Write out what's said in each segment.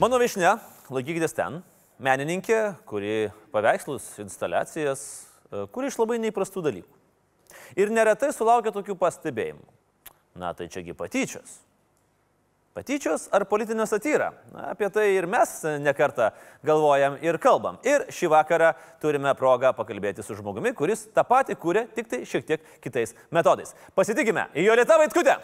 Mano viešne, laikykitės ten, menininkė, kuri paveikslus, instaliacijas, e, kuri iš labai neįprastų dalykų. Ir neretai sulaukia tokių pastebėjimų. Na tai čiagi patyčios. Patyčios ar politinė satyra? Na, apie tai ir mes nekartą galvojam ir kalbam. Ir šį vakarą turime progą pakalbėti su žmogumi, kuris tą patį kūrė, tik tai šiek tiek kitais metodais. Pasitikime, Jolita Vaitkutė.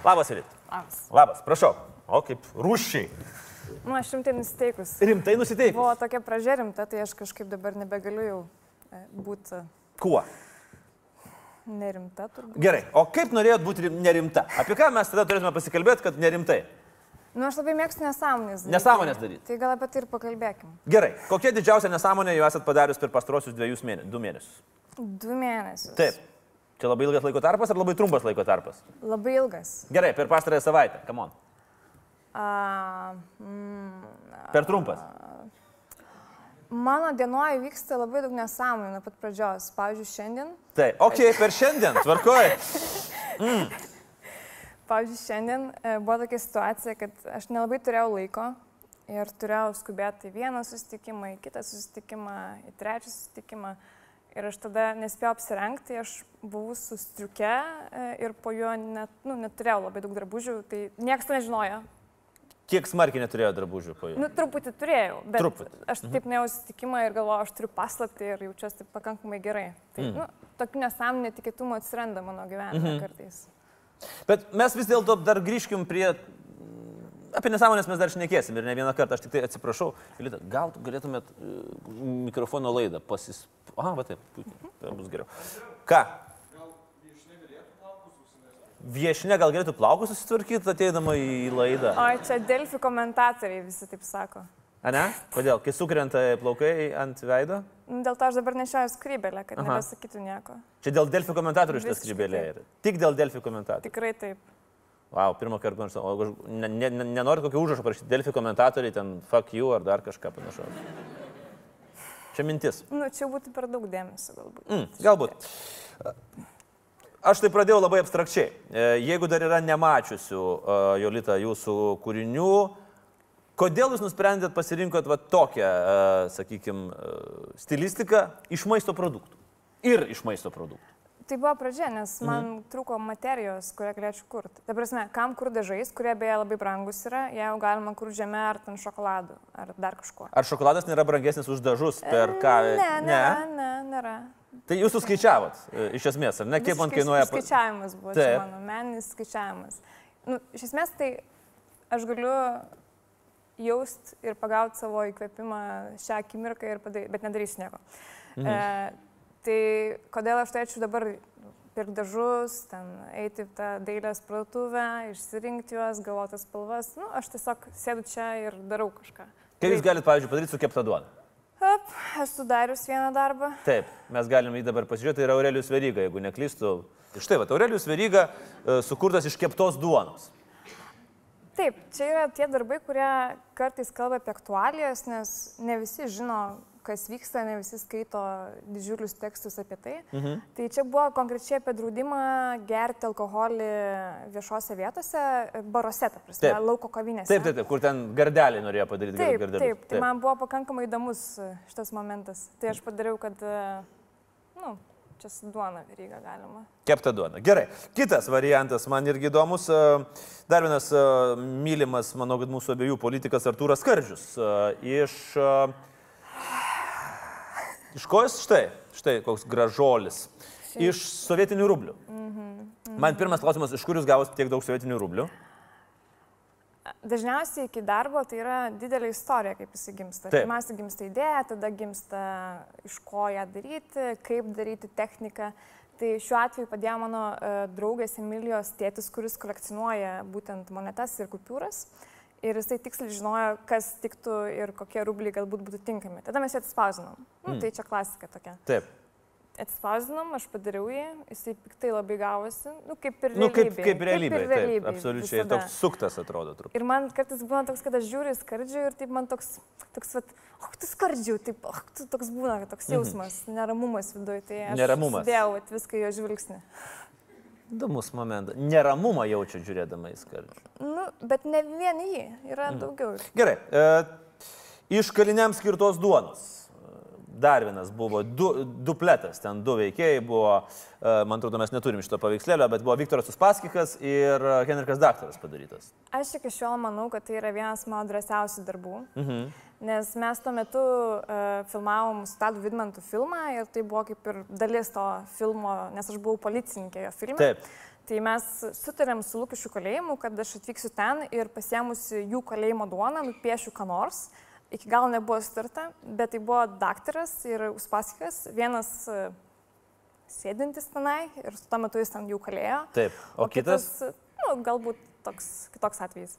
Labas, Elit. Labas. Labas, prašau. O kaip rūšiai. Nu, aš rimtai nusiteikus. Rimtai nusiteikus. Buvo tokia pradžia rimta, tai aš kažkaip dabar nebegaliu jau e, būti Kuo? nerimta turbūt. Gerai, o kaip norėjot būti rim- nerimta? Apie ką mes tada turėtume pasikalbėti, kad nerimtai? Nu, aš labai mėgstu nesąmonės. daryti. Nesąmonės daryti. Tai gal apie tai ir pakalbėkim. Gerai, kokia didžiausia nesąmonė jau esat padarius per pastarosius dviejus mėnesius? Du mėnesius. Du mėnesius. Taip. Čia labai ilgas laiko tarpas ar labai trumpas laiko tarpas? Labai ilgas. Gerai, per pastarąją savaitę, come on. A, mm, Per trumpas. mano dienoje vyksta labai daug nesąmonių nuo pat pradžios. Pavyzdžiui, šiandien. Tai, okei, okay, per šiandien, tvarkoj. Pavyzdžiui, šiandien e, buvo tokia situacija, kad aš nelabai turėjau laiko ir turėjau skubėti į vieną susitikimą, į kitą susitikimą, į trečią susitikimą. Ir aš tada nespėjau apsirengti, aš buvau sustriukę e, ir po juo net, nu, neturėjau labai daug drabužių, tai niekas to nežinojo. Kiek smarkiai neturėjo drabužių po jų? Nu, truputį turėjau, bet Truputį. aš taip nuėjau į susitikimą ir galvojau, aš turiu paslapti ir jaučiuosi taip pakankamai gerai. Tai, mm. nu, tokių nesąmonų netikėtumų atsiranda mano gyvenime -hmm. kartais. Bet mes vis dėlto dar grįžkim prie... Apie nesąmonės mes dar šnekėsim ir ne vieną kartą, aš tik tai atsiprašau. Elita, gal tu galėtumėt e, mikrofono laidą pasis... Aha, va taip, puikiai, tai bus geriau. Ką? Viešinė gal galėtų plaukus susitvarkyti ateidama į laidą? O čia Delfi komentatoriai visi taip sako. A ne? Kodėl? Kai sukrenta plaukai ant veido? Nu, Dėl to aš dabar nešioju skrybelę, kad Aha. nebesakytų nieko. Čia dėl Delfi komentatorių šitas taip. yra. Tik dėl Delfi komentatorių. Tikrai taip. Wow, pirmą kartą. O aš ne, ne, ne, nenoriu kokio užrašo parašyti. Delfi komentatoriai, ten fuck you ar dar kažką panašaus. Čia mintis. Nu, čia būtų per daug dėmesio galbūt. Mm, galbūt. Aš tai pradėjau labai abstrakčiai. E, Jeigu dar yra nemačiusių, e, Jolita, jūsų kūrinių, kodėl jūs nusprendėt pasirinkot va tokią, sakykime, stilistiką iš maisto produktų? Ir iš maisto produktų. Tai buvo pradžia, nes man mhm. trūko materijos, kurią galėčiau kurti. Ta prasme, kam kur dažais, kurie beje labai brangus yra, jeigu galima kur žemė ar ten šokoladu, ar dar kažkuo. Ar šokoladas nėra brangesnis už dažus per ką? Ne, nėra, ne, nėra. Tai jūs suskaičiavot, e, iš esmės, ar ne? Kiek man kainuoja... Skaičiavimas buvo Taip. mano meninis skaičiavimas. Nu, iš esmės tai aš galiu jausti ir pagauti savo įkvėpimą šią akimirką, ir padary, bet nedarysiu nieko. Mhm. E, tai kodėl aš turėčiau dabar pirkti dažus, ten eiti tą dailės parduotuvę, išsirinkti juos, galvotas spalvas. Nu, aš tiesiog sėdu čia ir darau kažką. Kaip jūs galite, pavyzdžiui, padaryti su kepta duona? Hop, esu darius vieną darbą. Taip, mes galime jį dabar pasižiūrėti, tai yra Aurelijus Veryga, jeigu neklystu. Tai Štai, va, Aurelijus Veryga e, sukurtas iš keptos duonos. Taip, čia yra tie darbai, kurie kartais kalba apie aktualijas, nes ne visi žino, kas vyksta, ne visi skaito didžiulius tekstus apie tai. Mhm. Tai čia buvo konkrečiai apie draudimą gerti alkoholį viešose vietose, baruose, ta prasme, Taip. lauko kavinėse. Taip, taip, taip, kur ten gardelį norėjo padaryti Taip, gardelius. taip, tai man buvo pakankamai įdomus e, šitas momentas. Tai aš padariau, kad, e, nu, čia su duona veryga galima. Kepta duona. Gerai. Kitas variantas man irgi įdomus. e, Dar vienas mylimas, manau, kad mūsų abiejų politikas Artūras Skardžius. e, Iš... e, Iš ko jis? Štai, štai koks gražolis. Iš sovietinių rublių. Man pirmas klausimas, iš kur jūs gavote tiek daug sovietinių rublių? Dažniausiai iki darbo tai yra didelė istorija, kaip jis gimsta. Pirmiausia gimsta idėja, tada gimsta iš ko ją daryti, kaip daryti techniką. Tai šiuo atveju padėjo mano uh, draugės Emilijos tėtis, kuris kolekcionuoja būtent monetas ir kupiūras. Ir jisai tiksliai žinojo, kas tiktų ir kokie rubliai galbūt būtų tinkami. Tada mes jį atspausinom. Nu, Mm. Tai čia klasika tokia. Taip. Atspausinom, aš padariau jį, jisai piktai labai gavosi. Nu, kaip ir Nu, kaip, kaip realybė. ir Taip, realybėj absoliučiai. visada. Toks suktas atrodo truputį. Ir man kartais būna toks, kad aš žiūriu į skardžių ir taip man toks, toks, vat, oh, tu skardžių, taip, oh, tu toks būna, toks jausmas, neramumas viduje. Tai aš Mhm. Vat, viską jo žvilgsnį. Įdomus momentas. Neramumą jaučia žiūrėdama į skardžių. Nu, bet ne vien jį, yra Mhm. daugiau. Gerai. E, iš kaliniams skirtos duonos. Dar vienas buvo du, dupletas, ten du veikėjai buvo, e, man atrodo, mes neturim šito paveikslėlio, bet buvo Viktoras Uspaskikas ir e, Henrikas Daktaras padarytas. Aš iki šiol manau, kad tai yra vienas mano drąsiausių darbų. Mhm. Nes mes tuo metu uh, filmavom su Tadu Vidmantu filmą ir tai buvo kaip ir dalis to filmo, nes aš buvau policininkė jo filme. Taip. Tai mes sutarėm su Lukišių kalėjimu, kad aš atvyksiu ten ir pasiemusi jų kalėjimo duoną, nupiešiu ką nors. Iki galo nebuvo sutarta, bet tai buvo daktaras ir Uspaskikas, vienas uh, sėdintis tenai ir tuo metu jis ten jau kalėjo. Taip. O, o kitas, kitas nu, galbūt toks kitoks atvejis.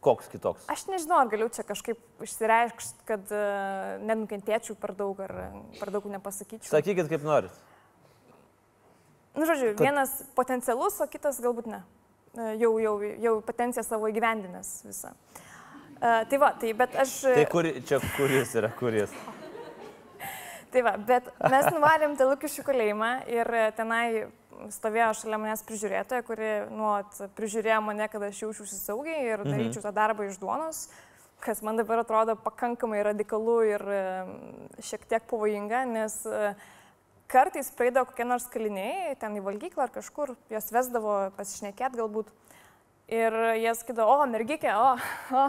koks kitoks? Aš nežinau, ar galiu čia kažkaip išsireikšti, kad uh, nenukentėčiau per daug ar per daug nepasakyčiau. Sakykit, kaip norit. Nu, žodžiu, kad- vienas potencialus, o kitas galbūt ne. E, Jau, jau, jau potenciją savo įgyvendinęs visą. Uh, tai va, tai bet aš... Tai kur, čia kuris yra kuris? Tai va, bet mes nuvarėm tą Lukišių kalėjimą ir tenai stovėjo šalia manęs prižiūrėtoja, kuri nuot prižiūrėjo mane, kad aš jaučiausi saugiai ir Mhm. daryčiau tą darbą iš duonos, kas man dabar atrodo pakankamai radikalu ir e, šiek tiek pavojinga, nes e, kartais praeidavo kokie nors kaliniai, ten į valgyklą ar kažkur, jos vesdavo pasišnekėti galbūt. Ir jie sakydavo, o, mergikė, o, o,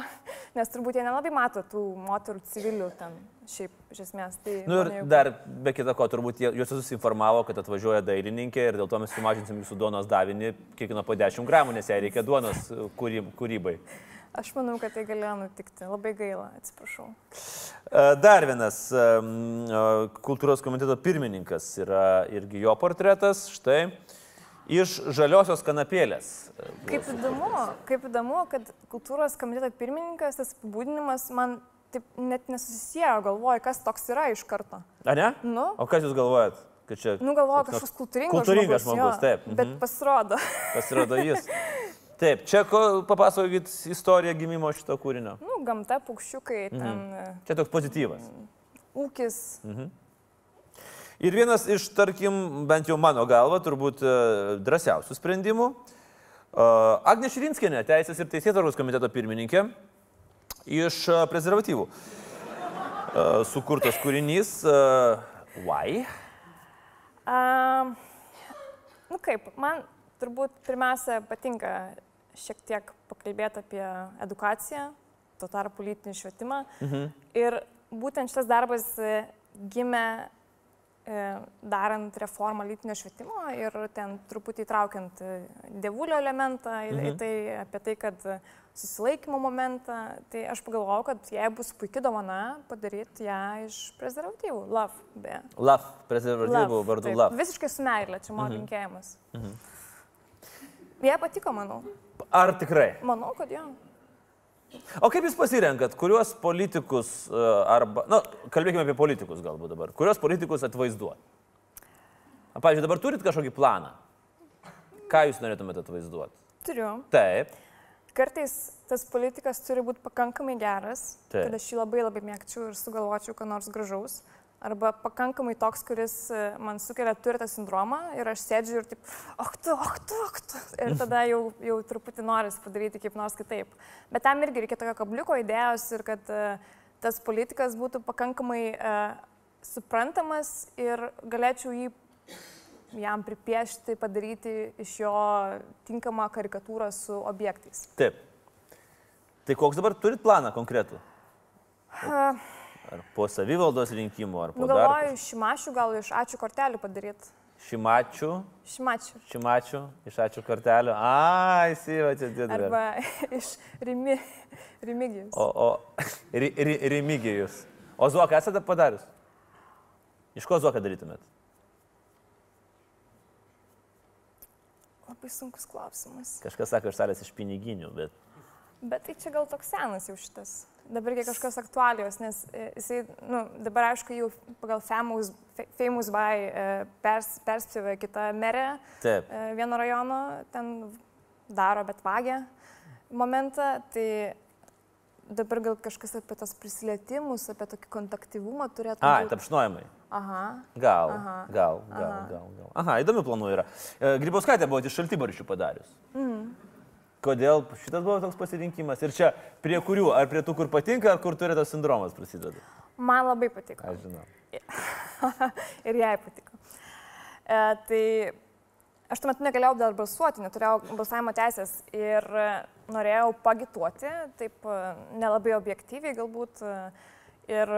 nes turbūt jie nelabai mato tų moterų civilių ten šiaip iš esmės. Tai Nu ir jau- dar be kita ko, turbūt jūs visus informavo, kad atvažiuoja dailininkė ir dėl to mes sumažinsim jūsų duonos davinį kiekvieną po 10 gramų, nes jai reikia duonos e, kūry- kūrybai. Aš manau, kad tai galėjo nutikti. Labai gaila, atsiprašau. E, Dar vienas e, kultūros komiteto pirmininkas yra irgi jo portretas, štai, iš žaliosios kanapėlės. Kaip įdomu, kaip įdomu, kad kultūros komiteto pirmininkas, tas apibūdinimas man taip net nesusisėjo, galvoju, kas toks yra iš karto. A ne? Nu, O kas jūs galvojat, kad čia nu galvoju, kažkoks kultūringas, kultūringas žmogus, jo, taip, Bet mhm. pasirodo. pasirodo jis? Taip, čia ko, papasakokit istoriją gimimo šito kūrinio. Nu, gamta, paukščiukai, Mhm. ten Čia toks pozityvas. ūkis. Ir vienas iš, tarkim, bent jau mano galva, turbūt e, drąsiausių sprendimų. e, Agnė Širinskinė, Teisės ir Teisėtvarkos komiteto pirmininkė, iš e, prezervatyvų. Sukurtas kūrinys Why? Um, nu kaip, man turbūt pirmiausia patinka šiek tiek pakalbėti apie edukaciją, tuo tarpu politinį švietimą. Mhm. Ir būtent šitas darbas gimė darant reformą lytinio švietimo ir ten truputį įtraukiant e, dievulio elementą į, mhm. tai, apie tai, kad e, susilaikymo momentą, tai aš pagalvojau, kad jei bus puikia dovana padaryti ją iš prezervatyvų. Love, beje. Love, prezervatyvų vardu taip. Love. Visiškai su meilė, čia mano Mhm. linkėjimas. Mhm. Jie patiko, manau. Ar tikrai? Manau, kad jo. O kaip jūs pasirenkat, kuriuos politikus e, arba, na, kalbėkime apie politikus galbūt dabar, kuriuos politikus atvaizduoti? Pavyzdžiui, dabar turit kažkokį planą? Ką jūs norėtumėte atvaizduoti? Turiu. Taip, Kartais tas politikas turi būti pakankamai geras, Taip. kad aš jį labai labai mėgčiau ir sugalvočiau, ką nors gražaus. Arba pakankamai toks, kuris e, man sukelia turtą sindromą ir aš sėdžiu ir taip, ak tu, ak tu, ak tu. Ir tada jau, jau truputį noris padaryti kaip nors kitaip. Bet tam irgi reikia tokio kabliuko idėjos ir kad e, tas politikas būtų pakankamai uh, suprantamas ir galėčiau jį jam pripiešti, padaryti iš jo tinkamą karikatūrą su objektais. taip. Tai koks dabar turit planą konkretų? Uh, Ar po savivaldos rinkimų, ar po nu, dar? galvoju, šimašių gal iš ačiū kortelių padaryti. Šimačių, Šimačių. šimačių, iš ačiū kortelio. A, įsivačiu, didžiulį. Arba iš rimi, Remigijus. O, o, ri, ri, Remigijus. O Zuoką esate padarius? Iš ko Zuoką darytumėt? Labai sunkus klausimas. Kažkas sako, iš salės iš piniginių, bet... Bet tai čia gal toks senas jau šitas. Dabar reikia kažkokios aktualijos, nes e, jisai, nu, dabar aišku, jau pagal Famous, Fa- famous by e, pers, perspėvė kitą merę Taip. e, vieno rajono, ten daro, bet vagia momentą. Tai dabar gal kažkas apie tos prisilietimus, apie tokį kontaktyvumą turėtų Ai, būt. tapšnojimai. Aha. Gal, Aha. gal, gal, Aha. gal, gal. Aha, įdomių planų yra. Grybauskaitė buvo iš šaltibarščių padarius. Mm. Kodėl šitas buvo toks pasirinkimas? Ir čia prie kurių? Ar prie tų, kur patinka, ar kur turi tas sindromas prasideda? Man labai patiko. Aš žinau. ir jai patiko. E, tai aš tuo metu negalėjau dar balsuoti, neturėjau balsavimo teisės ir norėjau pagituoti, taip e, nelabai objektyviai galbūt. Ir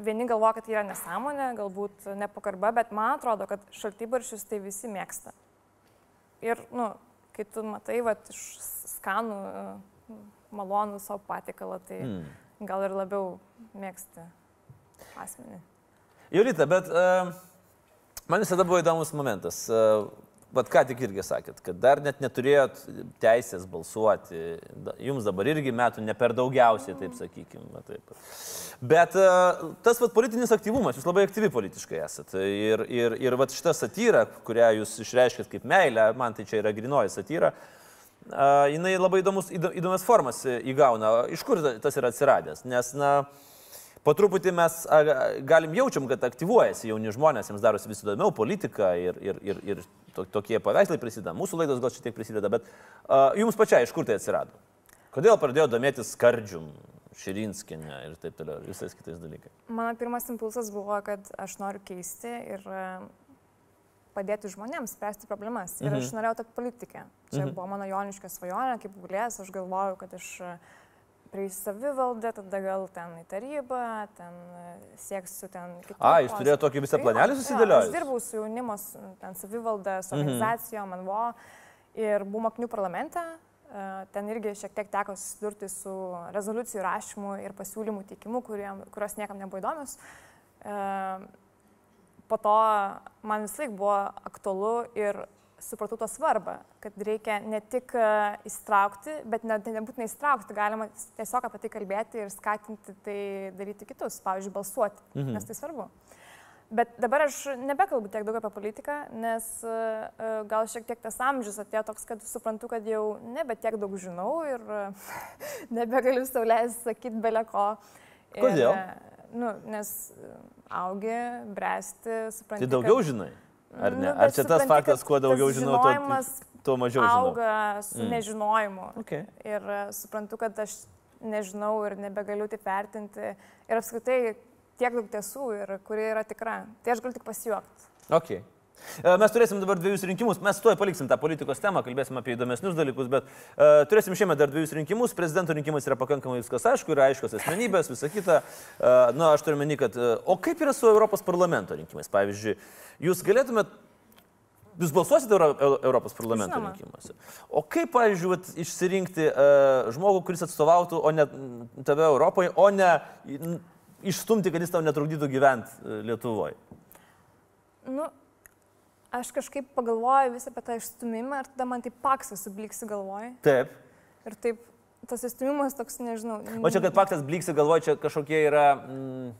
vieni galvoja, kad tai yra nesąmonė, galbūt nepagarba, bet man atrodo, kad šaltybaršius tai visi mėgsta. Ir, nu, kai tu matai, va, iš skanų, e, malonų savo patikalą, tai Hmm. gal ir labiau mėgsti asmenį. Julita, bet uh, man visada buvo įdomus momentas. Uh, Bet ką tik irgi sakėt, kad dar net neturėjot teisės balsuoti. Jums dabar irgi metų ne per daugiausiai, taip sakykime. Taip. Bet uh, tas vat, politinis aktyvumas, jūs labai aktyvi politiškai esate. Ir, ir, ir vat, šita satyra, kurią jūs išreiškėt kaip meilę, man tai čia yra grinoji satyra, uh, jinai labai įdomus, įdo- įdomias formas įgauna. Iš kur ta- tas yra atsiradęs? Nes, na, Po truputį mes galim jaučiam, kad aktyvuojasi jauni žmonės, jiems darosi vis įdomiau politika ir, ir, ir, ir to, tokie paveikslai prisideda. Mūsų laidos gal šiek tiek prisideda, bet a, jums pačiai iš kur tai atsirado? Kodėl pradėjo domėtis skardžium, širinskinė ir taip toliau, visais kitais dalykais? Mano pirmas impulsas buvo, kad aš noriu keisti ir padėti žmonėms spręsti problemas. Ir Mhm. aš norėjau tapti politikė. Čia Mhm. buvo mano joniškė svajonė, kaip gulės, aš galvojau, kad aš e, prieisiu savivaldę, tada gal ten į tarybą, ten e, sieksiu ten kitų. A, jūs turėjote tokį visą planelį jo, susidėliojęs? Aš dirbau su jaunimos, ten savivalda, su Mhm. organizacijom, NVO ir buvau mokinių parlamente. E, Ten irgi šiek tiek teko susidurti su rezoliucijų rašymu ir pasiūlymų teikimu, kurios niekam nebuvo įdomios. E, Po to man vis laik buvo aktualu ir supratau to svarbą, kad reikia ne tik e, įstraukti, bet ne, tai nebūtinai įstraukti, galima tiesiog apie tai kalbėti ir skatinti tai daryti kitus, pavyzdžiui, balsuoti, Mhm. nes tai svarbu. Bet dabar aš nebekalbu tiek daug apie politiką, nes e, gal šiek tiek tas amžius atėjo toks, kad suprantu, kad jau nebe tiek daug žinau ir e, nebegaliu sauliaisti sakyti beleko. Kodėl? Nu, nes augi, bręsti, supranti. Tai daugiau kad- žinai? Ar ne? Nu, Ar čia tas supranti, faktas, kuo daugiau žinau, tuo, tuo mažiau žinau? Auga su Mm. mm. nežinojimu. Okay. Ir e, suprantu, kad aš nežinau ir nebegaliu taip vertinti. Ir apskritai tiek daug tiesų ir kuri yra tikra. Tai aš galiu tik pasijuokti. Okay. E, Mes turėsim dabar dviejus rinkimus, mes tuoj paliksim tą politikos temą, kalbėsim apie įdomesnius dalykus, bet uh, turėsim šiemet dar dviejus rinkimus, prezidento rinkimais yra pakankamai viskas aišku, yra aiškios asmenybės, visa kita. Uh, Na, aš turiu meni, kad... Uh, o kaip yra su Europos parlamento rinkimais? Pavyzdžiui, jūs galėtumėt... Jūs balsuosite Euro, Eu- Europos parlamento Žinoma. rinkimuose. O kaip, pavyzdžiui, vat, išsirinkti uh, žmogų, kuris atstovautų o ne tave Europoje, o ne mm, išstumti, kad jis tau netrukdytų gyventi Lietuvoje? Nu, aš kažkaip pagalvoju vis apie tą išstumimą ir tada man taip paksas subliksi galvoj. Taip. Ir taip tas išstumimas toks, nežinau. O čia, kad faktas blyksi galvoja, čia kažkokie yra, mm,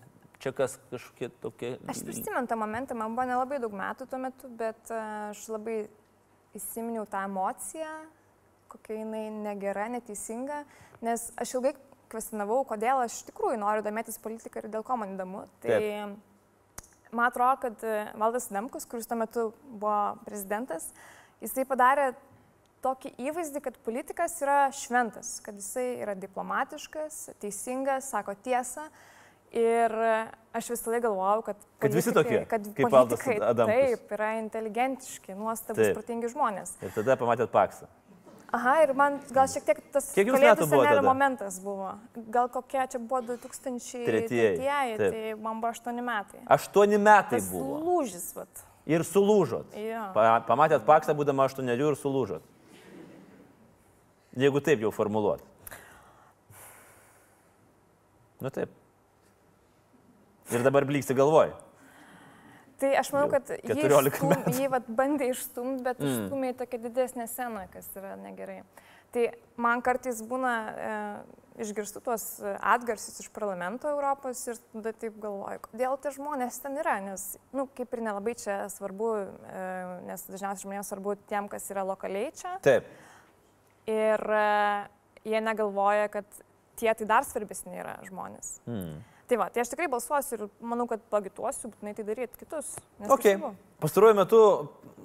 čia kas kažkokie tokie. Aš prisimenu tą momentą, man buvo nelabai daug metų tuo metu, bet e, aš labai įsiminiau tą emociją, kokia jinai negera, neteisinga, nes aš ilgai kvestionavau, kodėl aš iš tikrųjų noriu domėtis politiką ir dėl ko man įdomu. Tai man atrodo, kad e, Valdas Demkus, kuris tuo metu buvo prezidentas, jisai padarė tokį įvaizdį, kad politikas yra šventas, kad jisai yra diplomatiškas, teisingas, sako tiesą. Ir aš visą laiką galvojau, kad... Kad visi politikai- tokie, Kad kaip Valdas politikai Adamkus. Taip, yra inteligentiški, nuostabus, protingi žmonės. Ir tada pamatėt paksą. Aha, ir man gal šiek tiek tas kalėdų senelio momentas buvo. Gal kokie čia buvo 2003, Tretieji, taip. tai man buvo 8 metai. Aštuoni metai Tas buvo. lūžis, vat. Ir sulūžot. Jo. Pa, pamatėt paksą, būdama aštuonerių ir sulūžot. Jeigu taip jau formuluot. Nu taip. Ir dabar blyksi galvoj. Tai aš manau, kad jį, 14 išstum, metų. jį vat, bandė išstumti, bet Mm. mm. išstumė į tokią didesnę sceną, kas yra negerai. Tai man kartais būna, e, išgirstu tuos e, atgarsius iš parlamento Europos ir tada taip galvoju, kodėl tie žmonės ten yra, nes, na, nu, kaip ir nelabai čia svarbu, e, nes dažniausiai žmonėms svarbu tiem, kas yra lokaliai čia. Taip. Ir e, jie negalvoja, kad tie tai dar svarbesni yra žmonės. Hmm. Tai va, tai aš tikrai balsuosiu ir manau, kad pagituosiu, būtinai tai daryti kitus. nes Ok. svarbu. Pastaruoju metu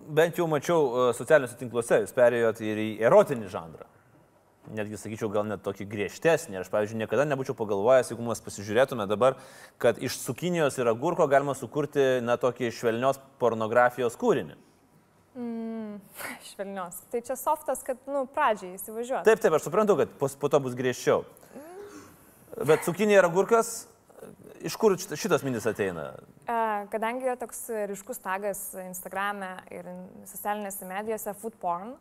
bent jau mačiau e, socialiniuose tinkluose, jūs perėjot ir į erotinį žanrą. Netgi sakyčiau, gal net tokį griežtesnį. Aš, pavyzdžiui, niekada nebūčiau pagalvojęs, jeigu mes pasižiūrėtume dabar, kad iš cukinijos ir agurko galima sukurti, na, tokį švelnios pornografijos kūrinį. Švelnios. Tai čia softas, kad, nu, pradžiai įsivažiuoti. Taip, taip, aš suprantu, kad po, po to bus griežčiau. Bet cukinija ir agurkas, iš kur šit- šitas minis ateina? Kadangi yra toks ryškus tagas Instagram'e ir socialinėse medijose food porn,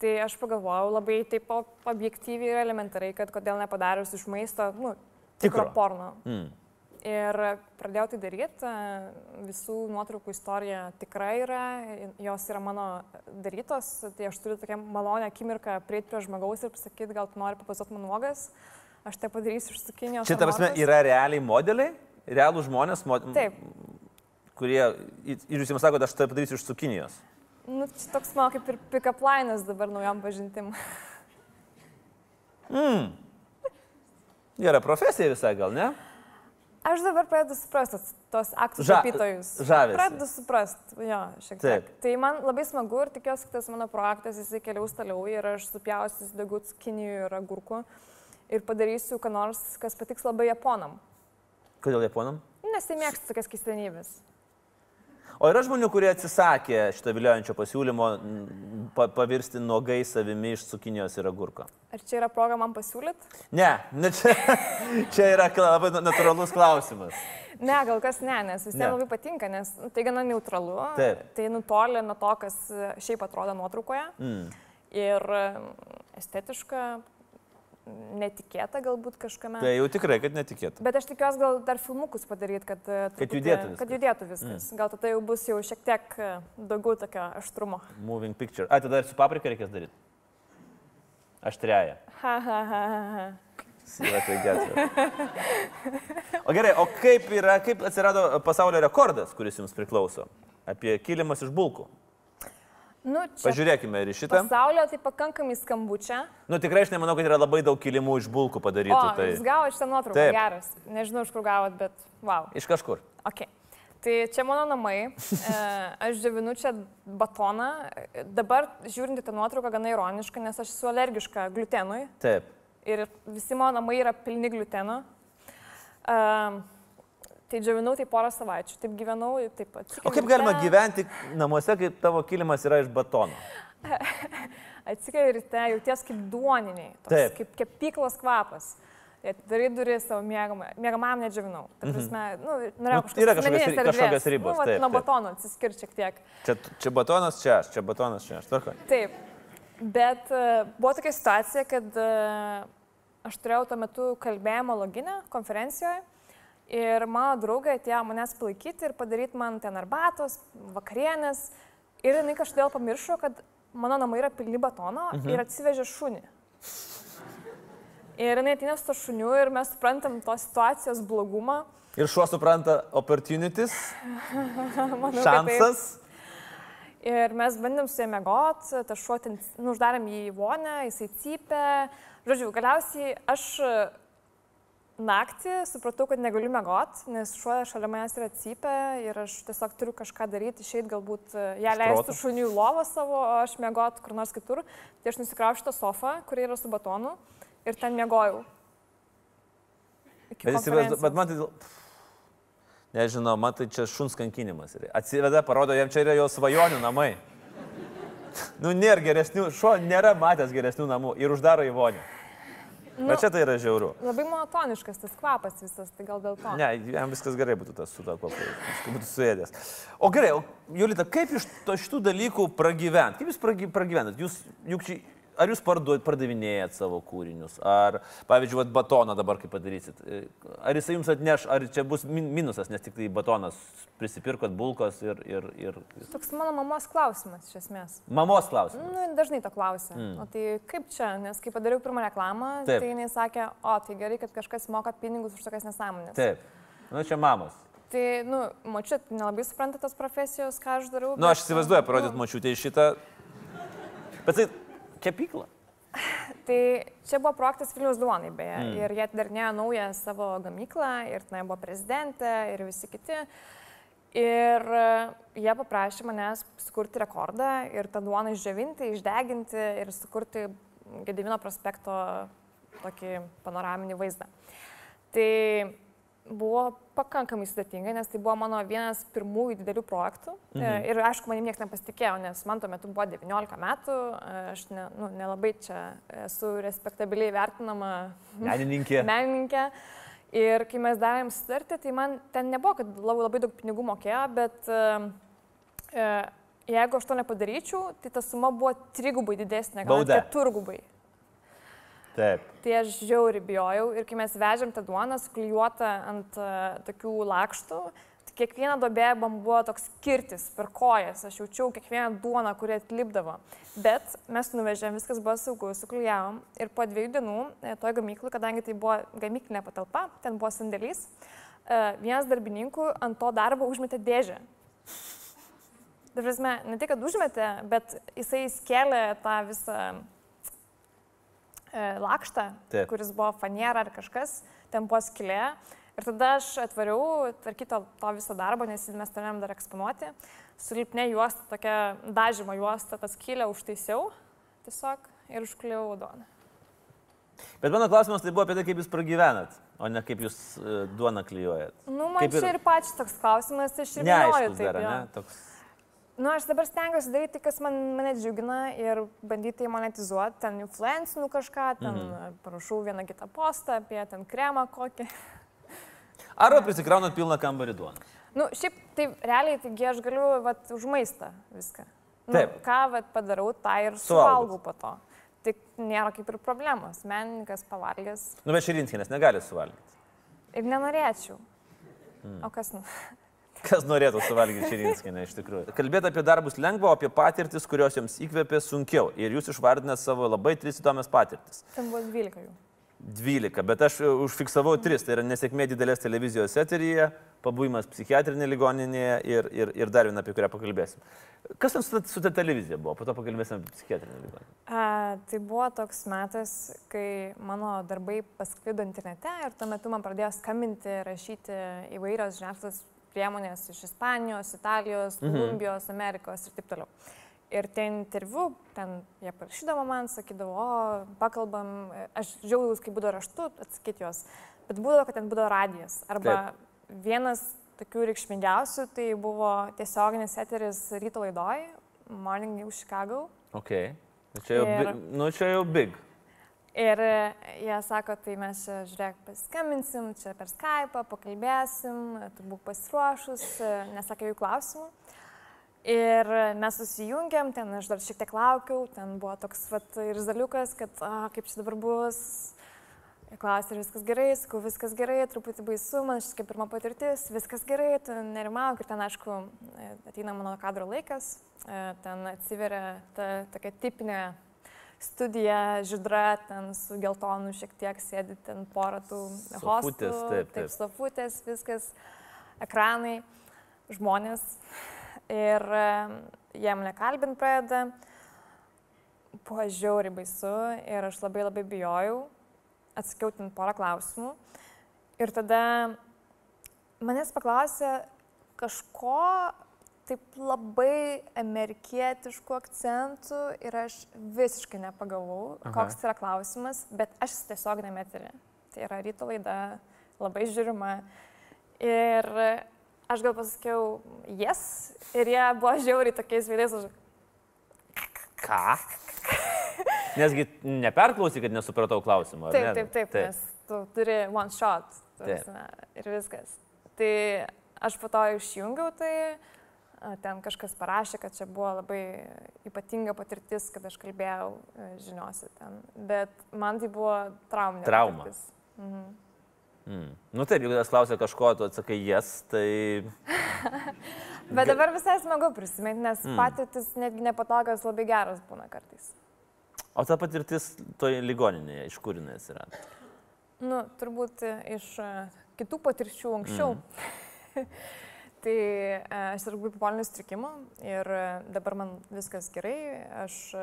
tai aš pagalvojau labai taip objektyviai ir elementariai, kad kodėl nepadarius iš maisto, nu, tikro Tikro. porno. Mm. Ir pradėjau tai daryti, visų nuotraukų istorija tikra yra, jos yra mano darytos, tai aš turiu tokią malonę akimirką prieiti prie žmogaus ir pasakyti, gal tu nori papasuoti man nuogas, aš tai padarysiu iš cukinijos. Šitą prasme yra realiai modeliai, realų žmonės, mod... Taip. kurie, ir jūs jums sakote, aš tai padarysiu iš cukinijos. Nu, čia toks mano kaip ir pick-up linas dabar naujam pažintim. Gera profesija visai gal, ne? Aš dabar pradedu suprasti tos aktų Ža- tapytojus. žavesį. Pradedu suprasti, jo, šiek tiek. Taip. Tai man labai smagu ir tikiuosi, kad tas mano projektas jisai keliaus toliau ir aš supjausiu daugiau cukinijų ir agurkų ir padarysiu, ką nors, kas patiks labai japonam. Kodėl japonam? Nes jie mėgsta tokias keistenybės. O yra žmonių, kurie atsisakė šito viliojančio pasiūlymo pa, pavirsti nuogai savimi iš cukinijos ir agurko. Ar čia yra proga man pasiūlyti? Ne, ne čia, čia yra labai natūralus klausimas. Ne, gal kas ne, nes visiems Ne. labai patinka, nes nu, tai gana neutralu. Taip. Tai nutolė nuo to, kas e, šiaip atrodo nuotraukoje. Mm. Ir e, estetiška, netikėta galbūt kažkame. Tai jau tikrai, kad netikėtų. Bet aš tikiuosi gal dar filmukus padaryti, kad, e, truputį- judėtų viskas. kad judėtų viskas. Mm. Gal tada jau bus jau šiek tiek e, daugiau tokio aštrumo. Moving picture. A, tada ir su paprika reikės daryti. Aštriaja. Ha, ha, ha, ha. Yra tai. O gerai, o kaip yra, kaip atsirado pasaulio rekordas, kuris jums priklauso? Apie kilimas iš bulkų. Nu, Pažiūrėkime ir šitą. pasaulio tai pakankamai skambučia. Nu tikrai aš nemanau, kad yra labai daug kilimų iš bulkų O, padarytų. Tai jūs gavote šitą nuotrauką, Taip. geras. Nežinau, iš kur gavot, bet wow. iš kažkur. Okay. Tai čia mano namai, e, aš džiavinu čia batoną. Dabar žiūrint į tą nuotrauką gana ironiška, nes aš esu alergiška glutenui Taip. ir visi mano namai yra pilni gluteno. Um, tai džiavinau tai porą savaičių, taip gyvenau, taip pat. O kaip galima gyventi namuose, kai tavo kilimas yra iš batono? Atsikeli ryte, jauties kaip duoniniai, toks, Taip. kaip kepyklos kvapas. Darai duris savo mėgamam, nedžiavinau. Ta prasme, nu, norėjau Mhm. Nu, yra kažkokios kažkokios ribos, Nu, vat taip, nuo batono atsiskirti šiek tiek. Čia, čia batonas čia aš, čia batonas čia aš. Tvarkoj. Taip. Bet e, buvo tokia situacija, kad e, aš turėjau tuo metu kalbėjimo loginę konferencijoje ir mano draugė atėjo manęs palaikyti ir padaryti man ten arbatos, vakarienės. Ir jinai kažkodėl pamiršo, kad mano namai yra pilni batono mhm. ir atsivežė šunį. Ir jinai ateina su to šuniu ir mes suprantam tos situacijos blogumą. Ir šuo supranta opportunities, Manau, šansas. Ir mes bandėm su jame got, tas šuo ten, nu, uždarėm jį į vonę, jisai cypė. Žodžiu, galiausiai aš naktį supratau, kad negaliu mėgot, nes šuo šalia manęs yra cypę ir aš tiesiog turiu kažką daryti, išeit galbūt e, ją leistų šuniui lovą savo, o aš mėgot kur nors kitur. Tai aš nusikraušiu tą sofą, kuri yra su batonu ir ten mėgojau. Bet, konferencijos. bet man tai... Nežinau, man tai čia šuns kankinimas. Atsiveda, parodo, jam čia yra jo svajonių namai. Nu, nėra geresnių, šuo nėra matęs geresnių namų ir uždaro į vonią. Nu, Bet čia tai yra žiauru. Labai monotoniškas tas kvapas visas, tai gal dėl to. Ne, jam viskas gerai būtų tas su to kvapu. Jis būtų suėdęs. O gerai, o Julita, kaip iš to šitų dalykų pragyvent? Kaip jūs pragy- pragyvenat? Jūs, juk ar jūs parduot, pardavinėjat savo kūrinius? Ar, pavyzdžiui, vat batoną dabar kaip padarysit? E, Ar jisai jums atneš, ar čia bus min minusas, nes tik tai batonas prisipirkot bulkos ir, ir, ir... Toks mano mamos klausimas iš esmės. Mamos klausimas. Nu, dažnai to klausia. Mm. O tai kaip čia, nes kai padariau pirmą reklamą, Taip. Tai jinai sakė, o tai gerai, kad kažkas moka pinigus už tokias nesąmonės. Taip. Nu, čia mamos. Tai, nu, mačiut, nelabai supranta tos profesijos, ką aš darau. Nu, aš bet, įsivaizduoju, nu, parodyt mačiutė šitą. Bet tai kepykla. Tai čia buvo projektas Vilnius Duonai, beje, mm. ir jie atidarinėjo naują savo gamyklą, ir tenai buvo prezidentė, ir visi kiti. Ir e, jie paprašė manęs sukurti rekordą ir tą duoną išdžiovinti, išdeginti ir sukurti Gedivino prospekto tokį panoraminį vaizdą. Tai buvo pakankamai sudėtinga, nes tai buvo mano vienas pirmųjų didelių projektų. E, mhm. Ir aišku, manim niekas nepasitikėjo, nes man tuo metu buvo 19 metų, e, aš ne, nu, nelabai čia esu respektabiliai vertinama menininkė. menininkė. Ir kai mes darėm sutartį, tai man ten nebuvo, kad labai, labai daug pinigų mokėjo, bet uh, jeigu aš to nepadaryčiau, tai ta suma buvo trigubai didesnė, gal keturgubai. Taip. Tai aš žiauri bijojau ir kai mes vežėm tą duoną suklijuotą ant uh, tokių lakštų, tai kiekviena dobė man buvo toks kirtis per kojas, aš jaučiau kiekvieną duoną, kuri atlipdavo. Bet mes nuvežėm, viskas buvo saugu, suklijavom ir po dviejų dienų e, toje gamykloje, kadangi tai buvo gamyklinė patalpa, ten buvo sandėlys, uh, vienas darbininkų ant to darbo užmetė dėžę. Dabar, ne tik, kad užmetė, bet jisai skėlė tą visą lakštą, Taip. kuris buvo faniera ar kažkas, ten buvo skilė. Ir tada aš atvariau tvarkyti to, viso darbo, nes mes turėjom dar eksponuoti. Sulipnė juosta, tokia dažymo juosta, tas skylę užtaisiau tiesiog ir užkliau duoną. Bet mano klausimas tai buvo apie tai, kaip jūs pragyvenat, o ne kaip jūs uh, duoną klyjuojat. Nu, man kaip čia ir, ir pačias toks klausimas, aš ir nežinau. Taip, dar, ne? Toks... Nu, aš dabar stengiuosi daryti, kas man, mane džiugina ir bandyti monetizuoti, ten influencinu kažką, ten mhm. parašau vieną kitą postą apie ten kremą kokį. Arba prisikraunat pilną kambarį duoną. Nu, šiaip tai realiai, taigi aš galiu vat, už maistą viską. Nu, Taip. Ką vat, padarau, tą ir suvalgau po to. Tik nėra kaip ir problemos. Menininkas pavalgęs. Nu, bet Širinskinės negali suvalgyti. Ir nenorėčiau. Mm. O kas? Nu? Kas norėtų suvalgyti Širinskinę iš tikrųjų. Kalbėti apie darbus lengva, o apie patirtis, kurios jums įkvėpė sunkiau. Ir jūs išvardinate savo labai tris įdomias patirtis. Ten buvo 12 jų. 12, bet aš užfiksavau 3, tai yra nesėkmė didelės televizijos eteryje, pabuvimas psichiatrinė ligoninėje ir, ir, ir dar viena, apie kurią pakalbėsim. Kas ten su, su ta televizija buvo, po to pakalbėsim apie psichiatrinę ligoninę. A, tai buvo toks metas, kai mano darbai pasklido internete ir tuo metu man pradėjo skambinti, rašyti įvairios žiniasklaidos priemonės iš Ispanijos, Italijos, mhm. Kolumbijos, Amerikos ir taip toliau. Ir ten interviu, ten jie parašydavo man, sakydavo, o, pakalbam, aš žiaudavus, kai būdavo raštu, atsakyti juos, bet būdavo, kad ten būdavo radijas. Arba taip. vienas tokių reikšmingiausių, tai buvo tiesioginis eteris ryto laidoj, Morning New Chicago. Ok, nu čia jau, ir... nu, čia jau big. Ir e, jie sako, tai mes čia, žiūrėk, paskambinsim, čia per Skype, pakalbėsim, tu būk pasiruošus, e, nesakė jų klausimų. Ir mes susijungiam, ten aš dar šiek tiek laukiau, ten buvo toks vat, ir zaliukas, kad a, kaip čia dabar bus. Klausė, ar viskas gerai, sakau, viskas gerai, truputį baisu, man šis kaip pirma patirtis, viskas gerai, tu nerimau, ir ten, aišku, e, ateina mano kadro laikas, ten atsiveria ta tokia tipinė studija žydra, ten su geltonu šiek tiek sėdi ten porą tų hostų. Taip, taip. taip sofutės, viskas, ekranai, žmonės. Ir jie mane kalbint pradeda. Buvo žiauriai baisu ir aš labai labai bijojau. Atsakiau ten porą klausimų. Ir tada manęs paklausė kažko taip labai amerikietiškų akcentų ir aš visiškai nepagavau, Aha. koks yra klausimas, bet aš tiesiog nemetiri. Tai yra ryto laida, labai žiūrima. Ir aš gal pasakiau, yes, ir jie buvo žiauriai tokiais veidais. Už... Ką? Nesgi neperklausy, kad nesupratau klausimą. Taip, taip, taip, taip, nes tu turi one shot. Taip. Ir viskas. Tai aš po to išjungiau tai ten kažkas parašė, kad čia buvo labai ypatinga patirtis, kad aš kalbėjau e, žiniuosi ten. Bet man tai buvo trauminė. Trauma. Patirtis. Mhm. Mm. Nu taip, jeigu tas klausia kažko, tu atsakai jas, yes, tai... Bet dabar visai smagu prisiminti, nes mm. patirtis netgi nepatogios labai geros būna kartais. O ta patirtis toje ligoninėje, iš kur jinai atsirado? Nu, turbūt iš e, kitų patirčių anksčiau. Mm. Tai e, aš sergu bipoliniu sutrikimu ir e, dabar man viskas gerai. Aš e,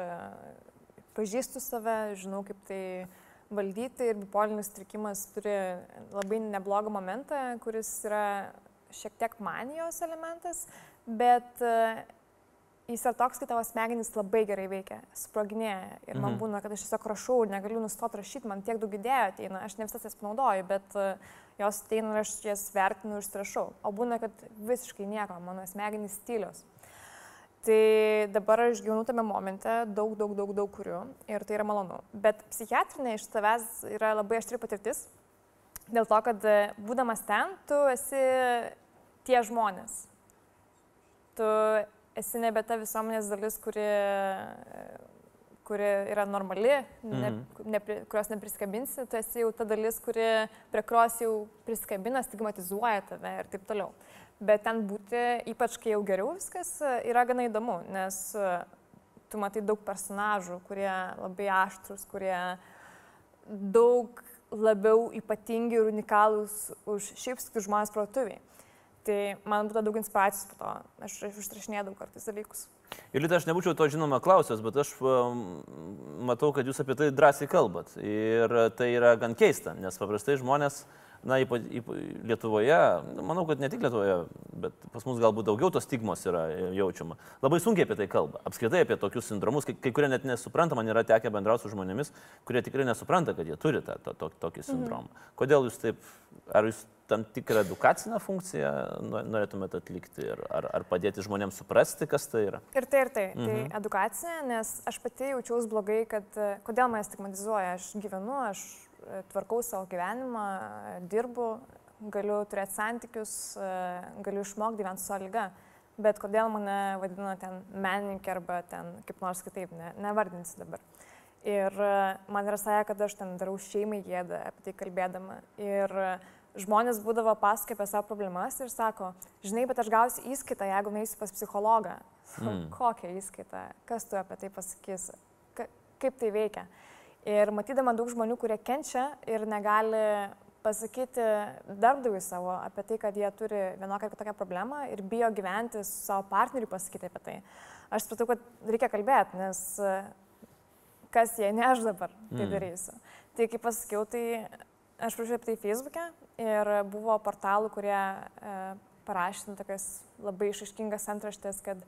pažįstu save, žinau, kaip tai valdyti ir bipolinis trikimas turi labai neblogą momentą, kuris yra šiek tiek manijos elementas, bet jis yra toks, kai tavo smegenys labai gerai veikia, sproginėja. Ir man mhm. būna, kad aš tiesiog rašau ir negaliu nustoti rašyti, man tiek daug idėjų ateina, aš ne visas jas panaudoju, bet uh, jos ateina ir aš jas vertinu ir strašau. O būna, kad visiškai nieko, mano smegenys stilius. Tai dabar aš gyvenu tame momente, daug, daug, daug, daug kuriu ir tai yra malonu. Bet psichiatrinė iš tavęs yra labai aštri patirtis, dėl to, kad e, būdamas ten, tu esi tie žmonės. Tu esi nebe ta visuomenės dalis, kuri, kuri yra normali, ne, mhm. ne, kurios nepriskabinsi, tu esi jau ta dalis, kuri prie kurios jau priskabina, stigmatizuoja tave ir taip toliau. Bet ten būti, ypač kai jau geriau viskas, yra gana įdomu, nes tu matai daug personažų, kurie labai aštrus, kurie daug labiau ypatingi ir unikalūs už šiaip žmonės protuviai. Tai man būtų daug inspiracijos po to. Aš užtrašinėdavau kartais dalykus. Ir Lita, aš nebūčiau to žinoma klausęs, bet aš matau, kad jūs apie tai drąsiai kalbat. Ir tai yra gan keista, nes paprastai žmonės uh, na, ypa, ypa, Lietuvoje, manau, kad ne tik Lietuvoje, bet pas mus galbūt daugiau tos stigmos yra jaučiama. Labai sunkiai apie tai kalba. Apskritai apie tokius sindromus, kai, kai kurie net nesupranta, man yra tekę bendrauti su žmonėmis, kurie tikrai nesupranta, kad jie turi tą, tą, tą tokį mhm. sindromą. Mhm. Kodėl jūs taip, ar jūs tam tikrą edukacinę funkciją norėtumėte atlikti ir ar, ar padėti žmonėms suprasti, kas tai yra? Ir tai, ir tai. tai mhm. Tai edukacinė, nes aš pati jaučiausi blogai, kad kodėl mane stigmatizuoja, aš gyvenu, aš tvarkau savo gyvenimą, dirbu, galiu turėti santykius, galiu išmokti gyventi su lyga. Bet kodėl mane vadina ten menininkė arba ten kaip nors kitaip, ne, nevardinsi dabar. Ir man yra sąja, kad aš ten darau šeimai gėdą apie tai kalbėdama. Ir žmonės būdavo pasakoja apie savo problemas ir sako, žinai, bet aš gausiu įskaitą, jeigu nueisiu pas psichologą. Mm. Kokią įskaitą? Kas tu apie tai pasakysi? Ka kaip tai veikia? Ir matydama daug žmonių, kurie kenčia ir negali pasakyti darbdaviui savo apie tai, kad jie turi vienokią ar kitokią problemą ir bijo gyventi su savo partneriu pasakyti apie tai. Aš supratau, kad reikia kalbėti, nes kas jei ne aš dabar tai mm. darysiu. Tai kaip pasakiau, tai aš prašiau apie tai Facebook'e ir buvo portalų, kurie e, parašė tokias labai išaiškingas antraštės, kad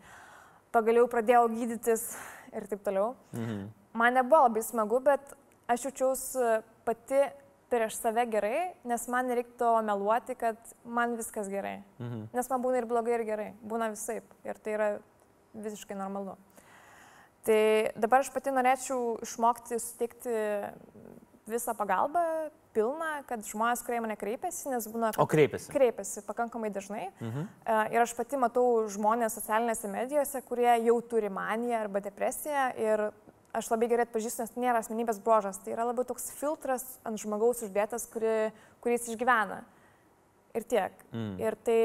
pagaliau pradėjau gydytis ir taip toliau. Mhm man nebuvo labai smagu, bet aš jaučiausi pati prieš save gerai, nes man nereiktų meluoti, kad man viskas gerai. Mhm. Nes man būna ir blogai, ir gerai. Būna visai. Ir tai yra visiškai normalu. Tai dabar aš pati norėčiau išmokti suteikti visą pagalbą, pilną, kad žmonės, kurie mane kreipiasi, nes būna... O kreipiasi? Kreipiasi pakankamai dažnai. Mhm. Uh, ir aš pati matau žmonės socialinėse medijose, kurie jau turi maniją arba depresiją ir aš labai gerai atpažįstu, nes nėra asmenybės brožas, tai yra labiau toks filtras ant žmogaus uždėtas, kuri, kuris išgyvena. Ir tiek. Mm. Ir tai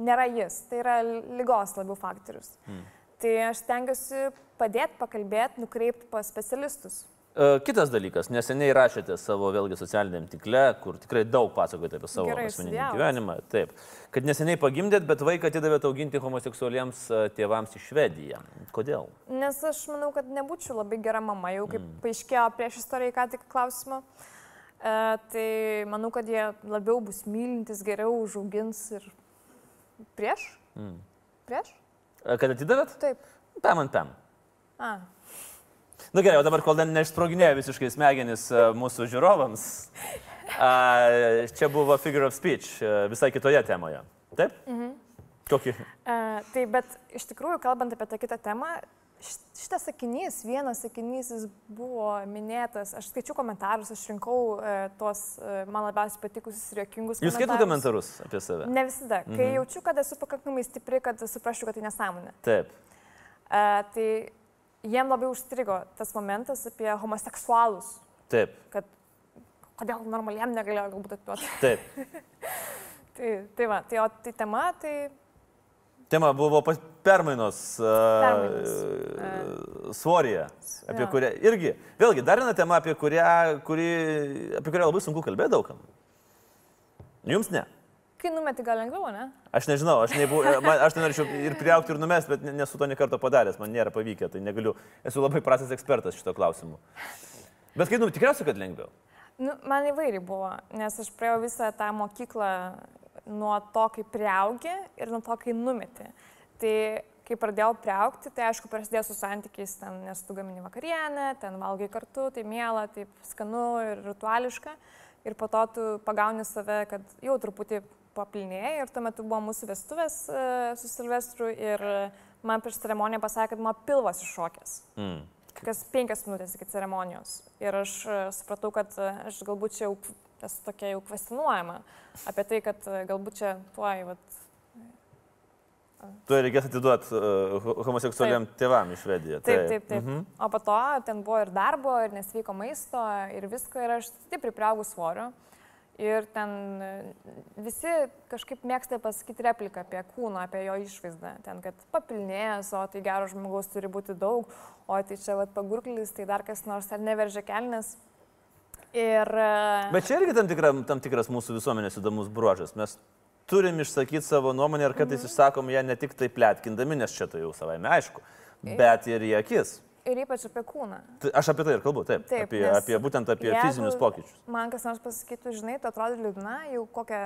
nėra jis, tai yra lygos labiau faktorius. Mm. Tai aš stengiuosi padėti, pakalbėti, nukreipti pas specialistus. E, kitas dalykas, neseniai rašėte savo vėlgi socialiniam tikle, kur tikrai daug pasakojate apie savo Gerai, asmeninį gyvenimą. Taip, kad neseniai pagimdėt, bet vaiką atidavėte auginti homoseksualiems e, tėvams į Švediją. Kodėl? Nes aš manau, kad nebūčiau labai gera mama, jau kaip mm. paaiškėjo prieš istoriją, ką tik klausimą. E, tai manau, kad jie labiau bus mylintis, geriau užaugins ir prieš. Mm. Prieš? E, kad atidavėt? Taip. Pem ant pem. A. Na nu, gerai, o dabar, kol neišsproginėjo visiškai smegenis e, mūsų žiūrovams, čia buvo figure of speech e, visai kitoje temoje. Taip? Mhm. Kokį? Uh, tai bet iš tikrųjų, kalbant apie tą kitą temą, šitas sakinys, vienas sakinys, jis buvo minėtas, aš skaičiu komentarus, aš rinkau uh, tuos uh, man labiausiai patikusius ir jokingus. Jūs skaitote komentarus apie save? Ne visada. Mhm. Kai jaučiu, kad esu pakankamai stipri, kad suprasčiau, kad tai nesąmonė. Taip. Uh, tai jiem labai užstrigo tas momentas apie homoseksualus. Taip. Kad kodėl normaliem negalėjo galbūt atiduoti. Taip. tai, tai va, tai o tai tema, tai... Tema buvo permainos, permainos. Uh, svorėje, apie ja. kurią irgi, vėlgi, dar viena tema, apie kurią, kuri, apie kurią labai sunku kalbėti daugam. Jums ne. Kai numeti gal lengviau, ne? Aš nežinau, aš, nebu, man, aš tai norėčiau ir priaukti, ir numesti, bet nesu to nekarto padaręs, man nėra pavykę, tai negaliu, esu labai prastas ekspertas šito klausimu. Bet kai numeti, tikriausiai, kad lengviau. Nu, man įvairiai buvo, nes aš praėjau visą tą mokyklą nuo to, kai priaugi ir nuo to, kai numeti. Tai kai pradėjau priaukti, tai aišku, prasidėjo su santykiais, ten, nes tu gamini vakarienę, ten valgai kartu, tai mėla, taip skanu ir rituališka. Ir po to tu pagauni save, kad jau truputį papilnėjai ir tuo metu buvo mūsų vestuvės e, su Silvestru ir man prieš ceremoniją pasakė, kad mano pilvas iššokęs. Mm. Kas penkias minutės iki ceremonijos. Ir aš e, supratau, kad e, aš galbūt čia jau esu tokia jau kvestinuojama apie tai, kad galbūt čia tuoj, vat, Tu reikės atiduoti uh, homoseksualiam tėvam iš Švediją. Taip, taip, taip. Mhm. O po to ten buvo ir darbo, ir nesveiko maisto, ir visko, ir aš stipriai priaugus svorio. Ir ten e, visi kažkaip mėgsta pasakyti repliką apie kūną, apie jo išvaizdą. Ten, kad papilnėjęs, o tai geras žmogaus turi būti daug, o tai čia vat, pagurklis, tai dar kas nors, ar neveržia kelnes. Ir... E, Bet čia irgi tam, tikra, tam tikras mūsų visuomenės įdomus bruožas. Mes turim išsakyti savo nuomonę ir kartais mhm. išsakom ją ne tik taip plėtkindami, nes čia tai jau savaime aišku, bet ir į akis. Ir ypač apie kūną. Aš apie tai ir kalbu, taip. taip apie, apie, būtent apie fizinius pokyčius. Man kas nors pasakytų, žinai, tu atrodo liūdna, jau kokią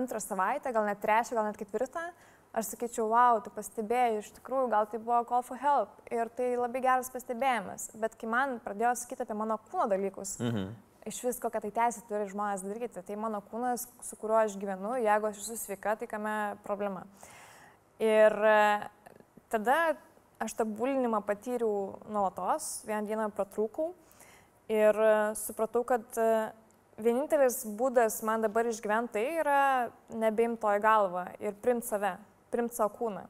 antrą savaitę, gal net trečią, gal net ketvirtą. Aš sakyčiau, wow, tu pastebėjai, iš tikrųjų, gal tai buvo call for help. Ir tai labai geras pastebėjimas. Bet kai man pradėjo sakyti apie mano kūno dalykus, mhm iš vis kokią tai teisę turi žmonės daryti. Tai mano kūnas, su kuriuo aš gyvenu, jeigu aš esu sveika, tai kame problema. Ir e, tada aš tą bulinimą patyriau nuolatos, vieną dieną pratrūkau ir e, supratau, kad e, vienintelis būdas man dabar išgyventi tai yra nebeimto į galvą ir primt save, primt savo kūną.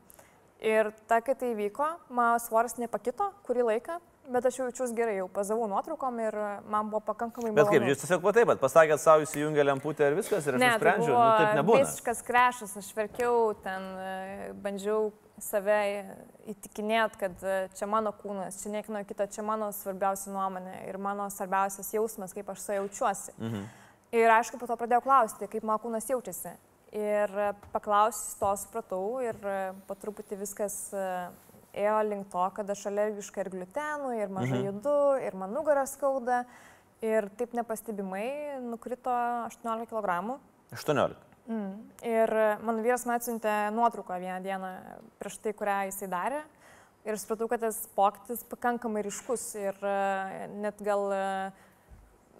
Ir ta, kai tai vyko, mano svoris nepakito kurį laiką, Bet aš jaučiuosi gerai, jau pazavau nuotraukom ir man buvo pakankamai malonu. Bet kaip, jūs tiesiog taip, pasakėt savo įsijungę lemputę ir viskas ir aš ne, tai nusprendžiau, tai nu, taip nebuvo. Visiškas krešas, aš verkiau, ten e, bandžiau save įtikinėt, kad e, čia mano kūnas, čia niekino kito, čia mano svarbiausia nuomonė ir mano svarbiausias jausmas, kaip aš su jaučiuosi. Mhm. Ir aišku, po to pradėjau klausti, kaip mano kūnas jaučiasi. Ir paklausus to supratau ir po truputį viskas ėjo link to, kad aš alergiška ir gliutenų, ir mažai mhm. judu, ir man nugarą skauda. Ir taip nepastebimai nukrito 18 kg. 18. Mm. Ir mano vyras man atsiuntė nuotrauką vieną dieną prieš tai, kurią jisai darė. Ir supratau, kad tas pokytis pakankamai ryškus ir uh, net gal uh,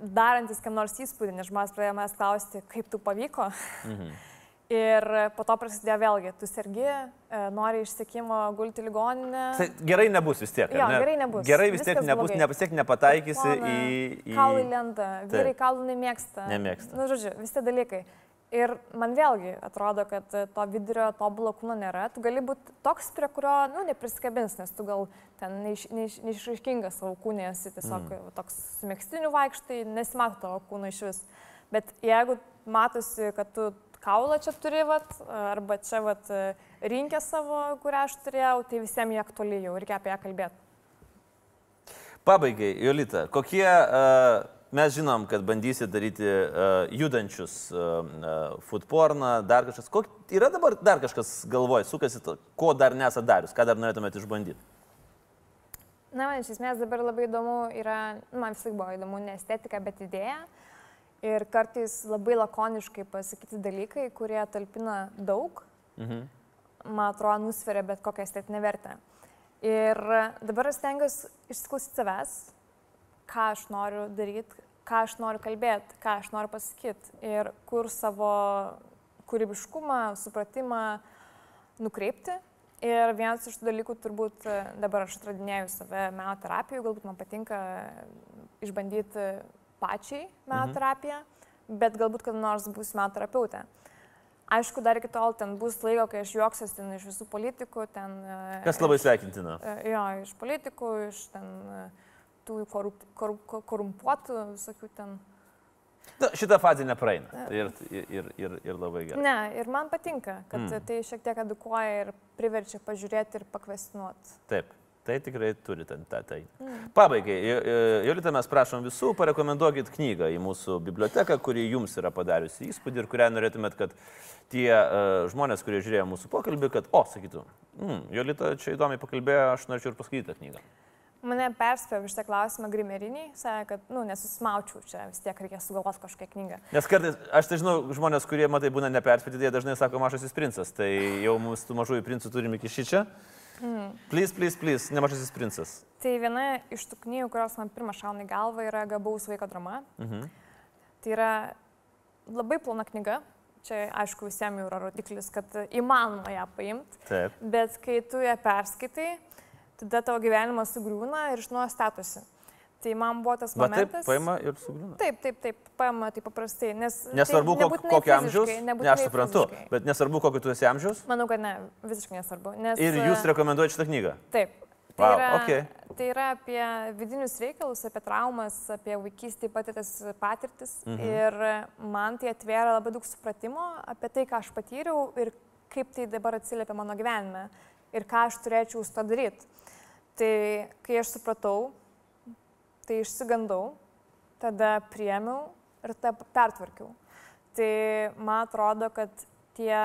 darantis kam nors įspūdį, nes žmonės pradėjo manęs klausti, kaip tu pavyko. Mhm. Ir po to prasidėjo vėlgi, tu sergi, e, nori išsiekimo gulti ligoninę. Tai gerai nebus vis tiek. Jo, ne? gerai nebus. Gerai vis tiek nebus, vis tiek nepataikysi Pona, į... į... Kaulai lenda, vyrai kaulų nemėgsta. Nemėgsta. Na, nu, žodžiu, visi dalykai. Ir man vėlgi atrodo, kad to vidurio tobulo kūno nėra. Tu gali būti toks, prie kurio, nu, neprisikabins, nes tu gal ten neišraiškingas savo kūnė esi, tiesiog mm. toks su mėgstiniu vaikštai, nesimato tavo kūno iš vis. Bet jeigu matosi, kad tu kaulą čia turi, vat, arba čia vat, rinkę savo, kurią aš turėjau, tai visiems jie aktuali jau, reikia apie ją kalbėti. Pabaigai, Jolita, kokie, uh, mes žinom, kad bandysi daryti uh, judančius uh, food porną, dar kažkas, kok, yra dabar dar kažkas galvoj, sukasi, to, ko dar nesat darius, ką dar norėtumėte išbandyti? Na, man iš esmės dabar labai įdomu yra, nu, man vis laik buvo įdomu ne estetika, bet idėja. Ir kartais labai lakoniškai pasakyti dalykai, kurie talpina daug, mhm. man atrodo, nusveria bet kokią estetinę vertę. Ir dabar aš stengiuosi išsiklausyti savęs, ką aš noriu daryti, ką aš noriu kalbėti, ką aš noriu pasakyti ir kur savo kūrybiškumą, supratimą nukreipti. Ir vienas iš tų dalykų turbūt dabar aš atradinėjau save meno terapijų, galbūt man patinka išbandyti pačiai metoterapiją, mhm. bet galbūt kada nors bus metoterapeutė. Aišku, dar iki tol ten bus laiko, kai aš juoksiuosi ten iš visų politikų. Ten, e, Kas labai sveikintina. E, jo, iš politikų, iš ten e, tų korup, korup, korumpuotų visokių ten. Na, šitą fazę nepraeina ir, ir, ir, ir labai gerai. Ne, ir man patinka, kad mm. tai šiek tiek edukuoja ir priverčia pažiūrėti ir pakvestinuoti. Taip. Tai tikrai turi ten tą tai. Mm. Pabaigai, Jo- Jo- Jolita, mes prašom visų, parekomenduokit knygą į mūsų biblioteką, kuri jums yra padariusi įspūdį ir kurią norėtumėt, kad tie uh, žmonės, kurie žiūrėjo mūsų pokalbį, kad, o, sakytų, mm, Jolita čia įdomiai pakalbėjo, aš norėčiau ir paskaityti tą knygą. Mane perspėjo šitą klausimą grimeriniai, sakė, kad, nu, nesusmaučiau čia, vis tiek reikia sugalvoti kažkokią knygą. Nes kartais, aš tai žinau, žmonės, kurie, matai, būna neperspėti, jie dažnai sako mažasis princas, tai jau mums tų mažųjų princų turime iki šį čia. Mm. Please, please, please, nemažasis princas. Tai viena iš tų knygų, kurios man pirmą šauna į galvą, yra Gabaus vaiko drama. Mhm. Tai yra labai plona knyga. Čia, aišku, visiems jau yra rodiklis, kad įmanoma ją paimti. Taip. Bet kai tu ją perskaitai, tada tavo gyvenimas sugriūna ir iš nuo statusi. Tai man buvo tas Va taip, momentas. paima ir sugriūna. Taip, taip, taip, paima taip paprastai. Nes Nesvarbu, tai kok, kokio amžiaus. Ne, aš suprantu, fiziškai. bet nesvarbu, kokio tu esi amžiaus. Manau, kad ne, visiškai nesvarbu. Nes, Ir jūs e, rekomenduojate šitą knygą. Taip. Tai, Vau, yra, okei. tai yra apie vidinius reikalus, apie traumas, apie vaikystėje patirtas patirtis. Mhm. Ir man tai atvėrė labai daug supratimo apie tai, ką aš patyriau ir kaip tai dabar atsiliepia mano gyvenime ir ką aš turėčiau su to daryti. Tai kai aš supratau, tai išsigandau, tada priemiau ir tada pertvarkiau. Tai man atrodo, kad tie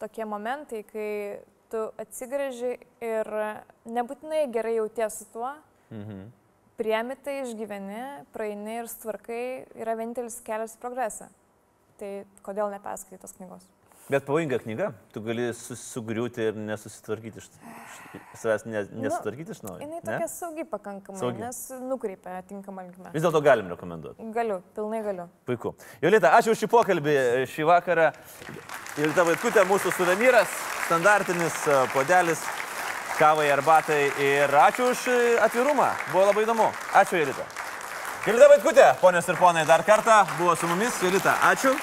tokie momentai, kai tu atsigrėži ir nebūtinai gerai jauties su tuo, Mhm. priemi tai, išgyveni, praeini ir sutvarkai, yra vienintelis kelias į progresą. Tai kodėl neperskaitai tos knygos? Bet pavojinga knyga, tu gali sugriūti ir nesusitvarkyti iš savęs, ne, nesutvarkyti iš naujo. Jis ne? tokia saugi pakankamai, Saugi. nes nukreipia tinkamą linkmę. Vis dėlto galim rekomenduoti. Galiu, pilnai galiu. Puiku. Jolita, ačiū už šį pokalbį šį vakarą. Jolita Vaitkutė, mūsų suvenyras, standartinis e, podelis kavai arbatai. Ir ačiū už atvirumą. Buvo labai įdomu. Ačiū, Jolita. Jolita Vaitkutė, ponios ir ponai, dar kartą buvo su mumis. Jolita, ačiū.